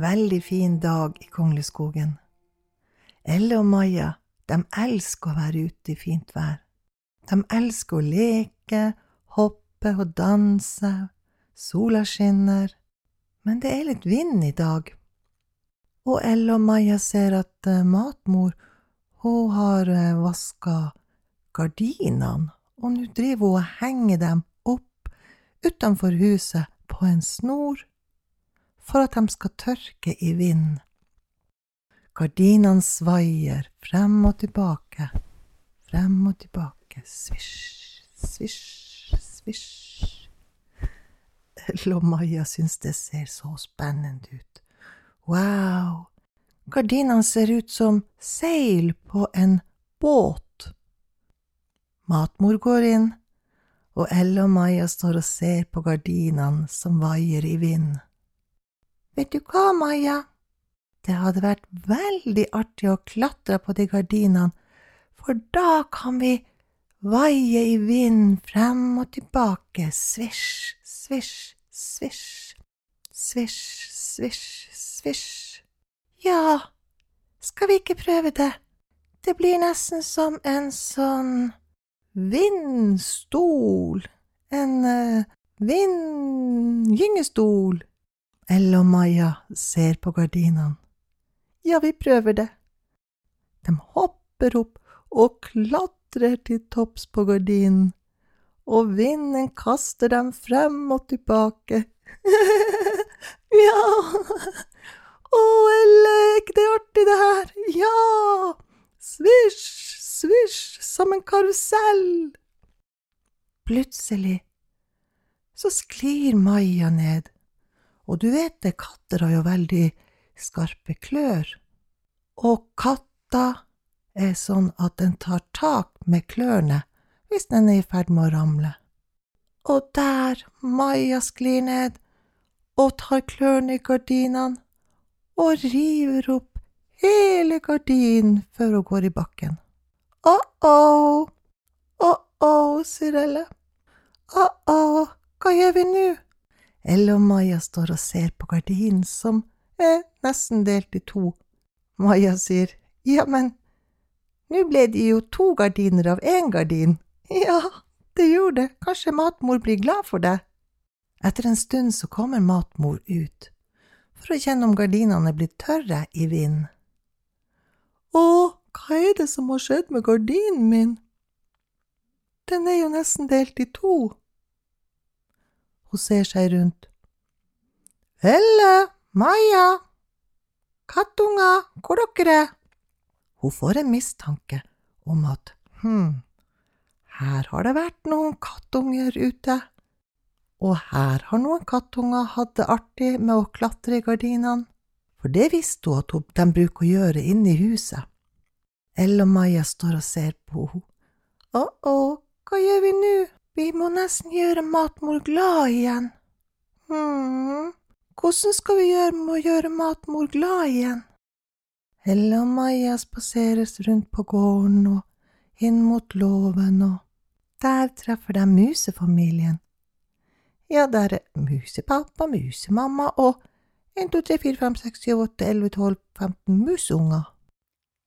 veldig fin dag i Kongleskogen. Elle og Maja, de elsker å være ute i fint vær. De elsker å leke, hoppe og danse, sola skinner, men det er litt vind i dag. Og Elle og Maja ser at uh, matmor, hun har uh, vaska gardinene, og nå driver hun og henger dem opp utenfor huset på en snor for at de skal tørke i vind. Gardinene svaier frem og tilbake, frem og tilbake, svisj, svisj, svisj. Elle og Maja syns det ser så spennende ut. Wow, gardinene ser ut som seil på en båt. Matmor går inn, og Elle og Maja står og ser på gardinene som vaier i vind. Vet du hva, Maja? Det hadde vært veldig artig å klatre på de gardinene, for da kan vi vaie i vind frem og tilbake, svisj, svisj, svisj, svisj, svisj, svisj. Ja, skal vi ikke prøve det? Det blir nesten som en sånn vindstol, en uh, vindgyngestol. Elle og Maja ser på gardinene. Ja, vi prøver det. De hopper opp og klatrer til topps på gardinen, og vinden kaster dem frem og tilbake. ja! Å, Elle, er ikke det artig, det her? Ja! Svisj, svisj, som en karusell. Plutselig så sklir Maja ned og du vet det, katter har jo veldig skarpe klør. Og katta er sånn at den tar tak med klørne hvis den er i ferd med å ramle. Og der Maja sklir ned og tar klørne i gardinene og river opp hele gardinen før hun går i bakken. Å-å, å-å, sier Elle. Å-å, hva gjør vi nå? Elle og Maja står og ser på gardinen som er nesten delt i to. Maja sier, ja, men nå ble det jo to gardiner av én gardin. Ja, det gjorde det, kanskje matmor blir glad for det. Etter en stund så kommer matmor ut, for å kjenne om gardinene er blitt tørre i vind. Å, hva er det som har skjedd med gardinen min? Den er jo nesten delt i to. Hun ser seg rundt. Elle, Maja, kattunger, hvor dere er? Hun får en mistanke om at hm, her har det vært noen kattunger ute, og her har noen kattunger hatt det artig med å klatre i gardinene, for det visste hun at de bruker å gjøre inne i huset. Elle og Maja står og ser på henne. Å, å, hva gjør vi nå? Vi må nesten gjøre matmor glad igjen. hm, hvordan skal vi gjøre med å gjøre matmor glad igjen? Helle og Maja spaseres rundt på gården og inn mot låven, og der treffer de musefamilien. Ja, der er musepappa, musemamma og en, to, tre, fire, fem, seks, syv, åtte, elleve, tolv, femten museunger.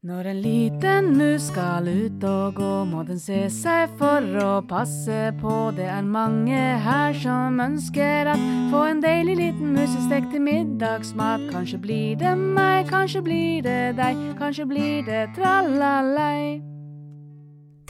Når en liten mus skal ut og gå, må den se seg for å passe på. Det er mange her som ønsker at få en deilig liten musestek til middagsmat. Kanskje blir det meg, kanskje blir det deg, kanskje blir det tralalei.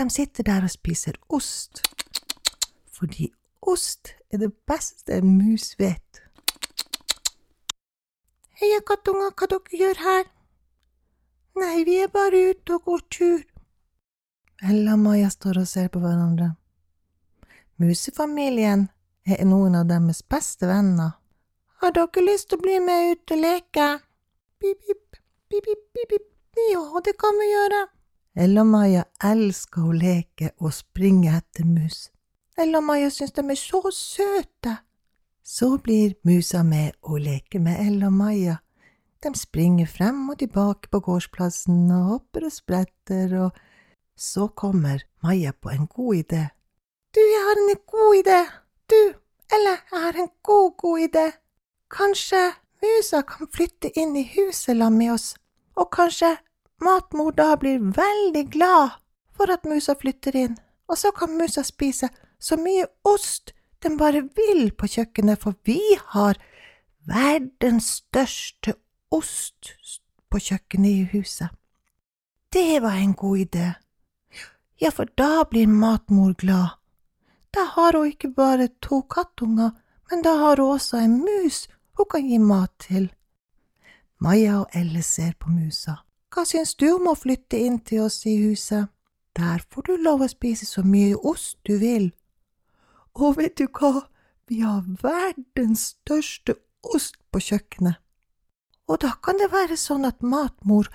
De sitter der og spiser ost, fordi ost er det beste mus vet. Heia, kattunger, hva dere gjør her? Nei, vi er bare ute og går tur. Ella og Maja står og ser på hverandre. Musefamilien er noen av deres beste venner. Har dere lyst til å bli med ut og leke? Pip, pip, pip, pip, pip. Ja, det kan vi gjøre. Ella og Maja elsker å leke og springe etter mus. Ella og Maja syns de er så søte. Så blir musa med og leker med Ella og Maja de springer frem og tilbake på gårdsplassen og hopper og spretter, og så kommer Maja på en god idé. Du, jeg har en god idé! Du, eller jeg har en god, god idé. Kanskje musa kan flytte inn i huset sammen med oss, og kanskje matmor da blir veldig glad for at musa flytter inn, og så kan musa spise så mye ost den bare vil på kjøkkenet, for vi har verdens største ost på kjøkkenet i huset. Det var en god idé. Ja, for da blir matmor glad. Da har hun ikke bare to kattunger, men da har hun også en mus hun kan gi mat til. Maja og Elle ser på musa. Hva syns du om å flytte inn til oss i huset? Der får du lov å spise så mye ost du vil. Og vet du hva, vi har verdens største ost på kjøkkenet. Og da kan det være sånn at matmor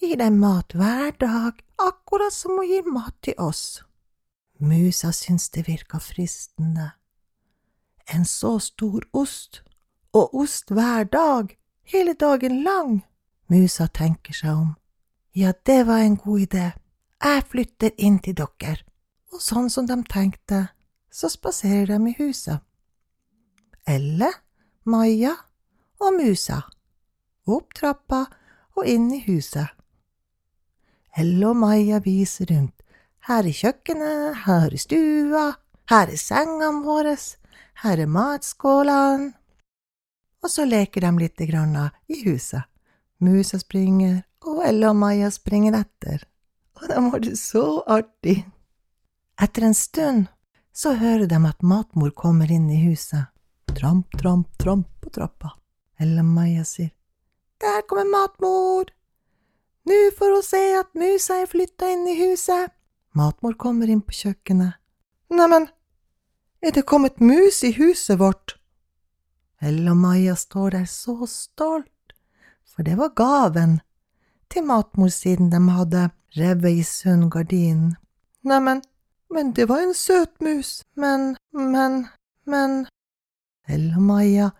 gir deg mat hver dag, akkurat som hun gir mat til oss. Musa syntes det virka fristende. En så stor ost, og ost hver dag, hele dagen lang. Musa tenker seg om. Ja, det var en god idé. Jeg flytter inn til dere. Og sånn som de tenkte, så spaserer de i huset. Elle, Maja og Musa. Opp trappa og inn i huset. Elle og Maja viser rundt. Her er kjøkkenet, her er stua, her er sengene våre, her er matskålene. Og så leker de lite grann i huset. Musa springer, og Elle og Maja springer etter. Og de har det så artig. Etter en stund så hører de at matmor kommer inn i huset. Tramp, tramp, tramp på trappa. Elle og Maja sier, Der kommer matmor! Nå får hun se at musa er flytta inn i huset. Matmor kommer inn på kjøkkenet. Neimen, er det kommet mus i huset vårt? Elle og Maja står der så stolt, for det var gaven til matmor siden de hadde revet i sund gardinen. Neimen, men det var en søt mus, men, men, men… Elle og Maja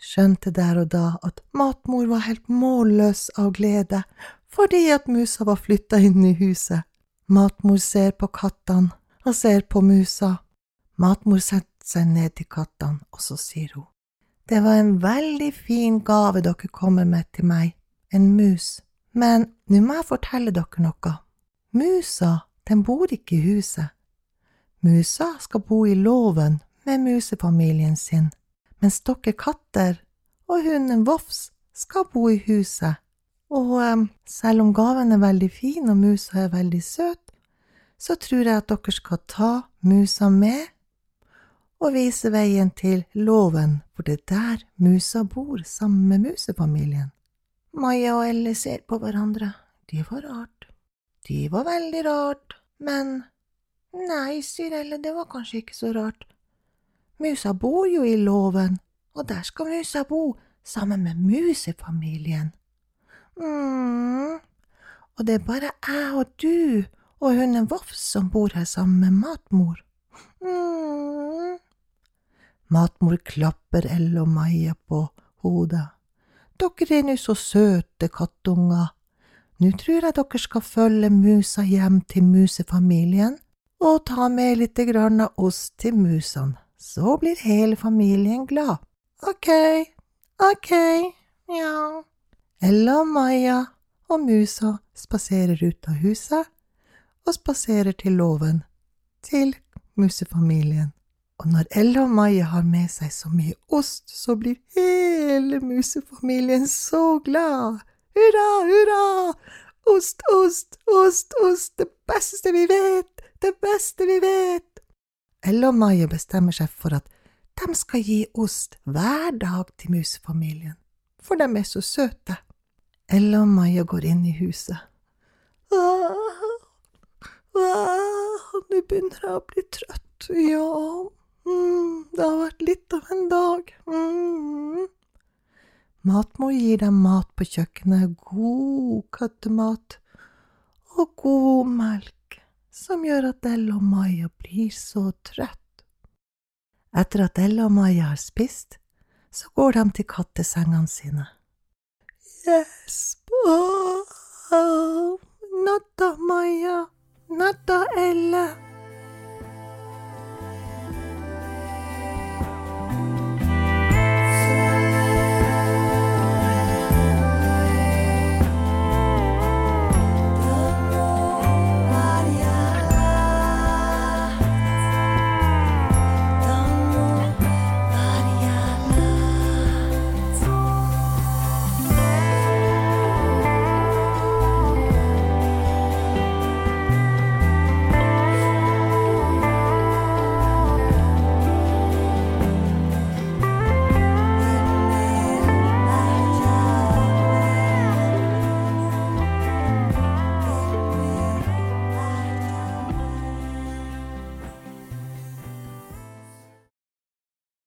skjønte der og da at matmor var helt målløs av glede fordi at musa var flytta inn i huset. Matmor ser på kattene og ser på musa. Matmor setter seg ned til kattene, og så sier hun, Det var en veldig fin gave dere kommer med til meg, en mus, men nå må jeg fortelle dere noe. Musa, den bor ikke i huset. Musa skal bo i låven med musefamilien sin, mens dere katter og hunden Vofs skal bo i huset og um, selv om gaven er veldig fin og musa er veldig søt, så tror jeg at dere skal ta musa med og vise veien til låven, for det er der musa bor sammen med musefamilien. Maja og Elle ser på hverandre. Det var rart. Det var veldig rart, men nei, sier Elle, det var kanskje ikke så rart. Musa bor jo i låven, og der skal musa bo sammen med musefamilien. mm. Og det er bare jeg og du og hunden Vofs som bor her sammen med matmor. mm. Matmor klapper Elle og Maja på hodet. Dere er nå så søte kattunger. Nå tror jeg dere skal følge musa hjem til musefamilien og ta med litt grann av oss til musene. Så blir hele familien glad. Ok, ok, ja. Elle og Maja og musa spaserer ut av huset og spaserer til låven, til musefamilien. Og når Ella og Maja har med seg så mye ost, så blir hele musefamilien så glad. Hurra, hurra! Ost, ost, ost, ost, det beste vi vet, det beste vi vet! Maja bestemmer seg for at de skal gi ost hver dag til musefamilien, for de er så søte. Maja går inn i huset. Nå begynner jeg å bli trøtt, ja, mm, det har vært litt av en dag. Mm. Matmor gir dem mat på kjøkkenet, god kattemat og god melk, som gjør at Ella og Maja blir så trøtt. Etter at Ella og Maja har spist, så går de til kattesengene sine. Yes, oh, natta, Maja, natta, Elle.